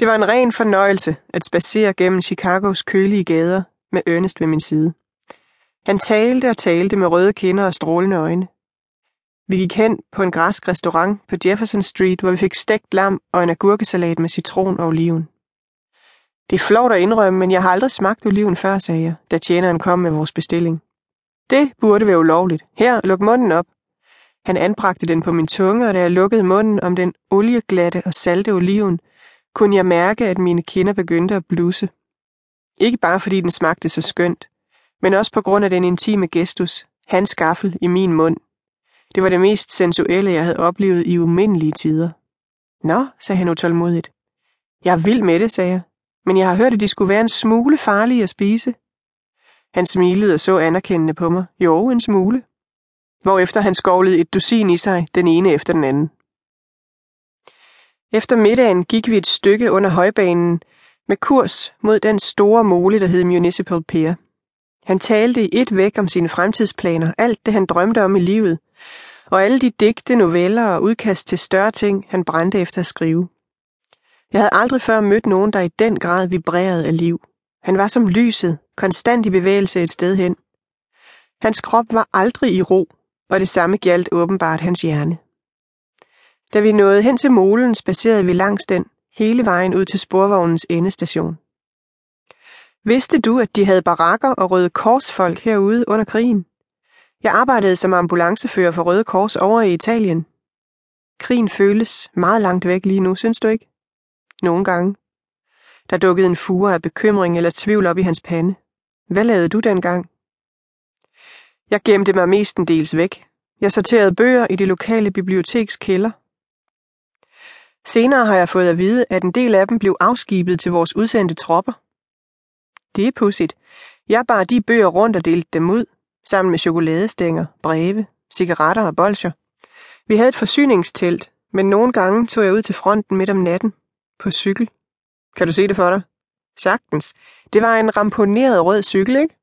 Det var en ren fornøjelse at spacere gennem Chicagos kølige gader med Ernest ved min side. Han talte og talte med røde kinder og strålende øjne. Vi gik hen på en græsk restaurant på Jefferson Street, hvor vi fik stegt lam og en agurkesalat med citron og oliven. Det er flot at indrømme, men jeg har aldrig smagt oliven før, sagde jeg, da tjeneren kom med vores bestilling. Det burde være ulovligt. Her, luk munden op. Han anbragte den på min tunge, og da jeg lukkede munden om den olieglatte og salte oliven, kunne jeg mærke, at mine kinder begyndte at blusse. Ikke bare fordi den smagte så skønt, men også på grund af den intime gestus, hans skaffel i min mund. Det var det mest sensuelle, jeg havde oplevet i umindelige tider. Nå, sagde han utålmodigt. Jeg er vild med det, sagde jeg, men jeg har hørt, at de skulle være en smule farlige at spise. Han smilede og så anerkendende på mig. Jo, en smule. Hvorefter han skovlede et dusin i sig, den ene efter den anden. Efter middagen gik vi et stykke under højbanen med kurs mod den store mole, der hed Municipal Pier. Han talte i et væk om sine fremtidsplaner, alt det han drømte om i livet, og alle de digte, noveller og udkast til større ting, han brændte efter at skrive. Jeg havde aldrig før mødt nogen, der i den grad vibrerede af liv. Han var som lyset, konstant i bevægelse et sted hen. Hans krop var aldrig i ro, og det samme gjaldt åbenbart hans hjerne. Da vi nåede hen til molen, spacerede vi langs den, hele vejen ud til sporvognens endestation. Vidste du, at de havde barakker og røde korsfolk herude under krigen? Jeg arbejdede som ambulancefører for Røde Kors over i Italien. Krigen føles meget langt væk lige nu, synes du ikke? Nogle gange. Der dukkede en fure af bekymring eller tvivl op i hans pande. Hvad lavede du dengang? Jeg gemte mig mestendels væk. Jeg sorterede bøger i det lokale biblioteks kælder. Senere har jeg fået at vide, at en del af dem blev afskibet til vores udsendte tropper. Det er pudsigt. Jeg bar de bøger rundt og delte dem ud, sammen med chokoladestænger, breve, cigaretter og bolcher. Vi havde et forsyningstelt, men nogle gange tog jeg ud til fronten midt om natten, på cykel. Kan du se det for dig? Sagtens. Det var en ramponeret rød cykel, ikke?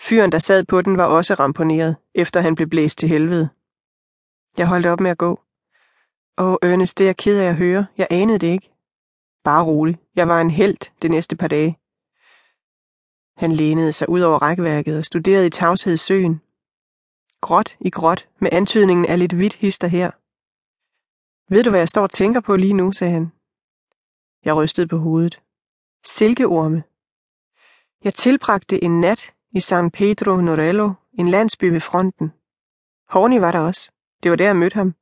Fyren, der sad på den, var også ramponeret, efter han blev blæst til helvede. Jeg holdt op med at gå. Åh, Ernest, det er jeg ked af at høre. Jeg anede det ikke. Bare rolig. Jeg var en held det næste par dage. Han lænede sig ud over rækværket og studerede i tavshed søen. Gråt i gråt, med antydningen af lidt hvidt hister her. Ved du, hvad jeg står og tænker på lige nu, sagde han. Jeg rystede på hovedet. Silkeorme. Jeg tilbragte en nat i San Pedro Norello, en landsby ved fronten. Horny var der også. Det var der, jeg mødte ham.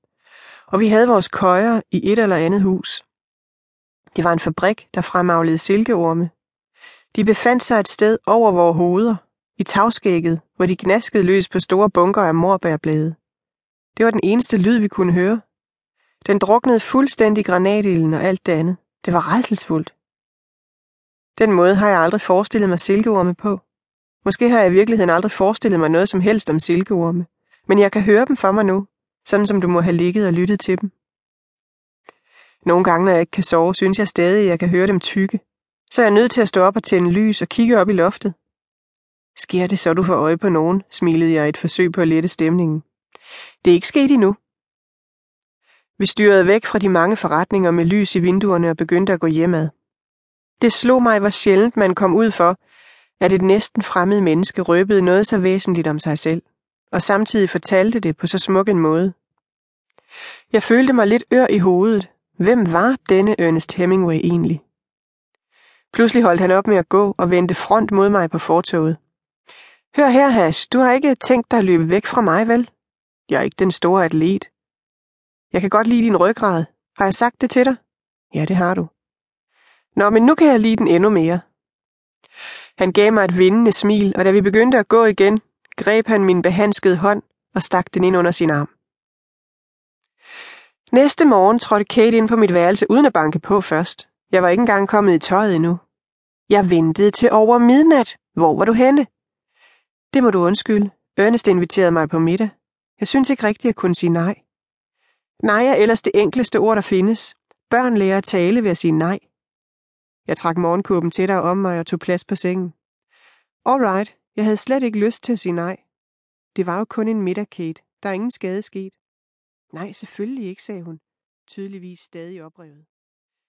Og vi havde vores køjer i et eller andet hus. Det var en fabrik, der fremavlede silkeorme. De befandt sig et sted over vores hoveder, i tagskægget, hvor de gnaskede løs på store bunker af morbærblade. Det var den eneste lyd, vi kunne høre. Den druknede fuldstændig granatilden og alt det andet. Det var redselsfuldt. Den måde har jeg aldrig forestillet mig silkeorme på. Måske har jeg i virkeligheden aldrig forestillet mig noget som helst om silkeorme, men jeg kan høre dem for mig nu, sådan som du må have ligget og lyttet til dem. Nogle gange, når jeg ikke kan sove, synes jeg stadig, at jeg kan høre dem tykke. Så er jeg nødt til at stå op og tænde lys og kigge op i loftet. Sker det så, du får øje på nogen, smilede jeg i et forsøg på at lette stemningen. Det er ikke sket endnu. Vi styrede væk fra de mange forretninger med lys i vinduerne og begyndte at gå hjemad. Det slog mig, hvor sjældent man kom ud for, at et næsten fremmed menneske røbede noget så væsentligt om sig selv, og samtidig fortalte det på så smuk en måde. Jeg følte mig lidt ør i hovedet. Hvem var denne Ernest Hemingway egentlig? Pludselig holdt han op med at gå og vendte front mod mig på fortoget. Hør her, Hash, du har ikke tænkt dig at løbe væk fra mig, vel? Jeg er ikke den store atlet. Jeg kan godt lide din ryggrad. Har jeg sagt det til dig? Ja, det har du. Nå, men nu kan jeg lide den endnu mere. Han gav mig et vindende smil, og da vi begyndte at gå igen, greb han min behandskede hånd og stak den ind under sin arm. Næste morgen trådte Kate ind på mit værelse uden at banke på først. Jeg var ikke engang kommet i tøjet endnu. Jeg ventede til over midnat. Hvor var du henne? Det må du undskylde. Ernest inviterede mig på middag. Jeg synes ikke rigtigt, at kunne sige nej. Nej er ellers det enkleste ord, der findes. Børn lærer at tale ved at sige nej. Jeg trak morgenkåben tættere om mig og tog plads på sengen. All right, jeg havde slet ikke lyst til at sige nej. Det var jo kun en middag, Kate. Der er ingen skade sket. Nej, selvfølgelig ikke, sagde hun, tydeligvis stadig oprevet.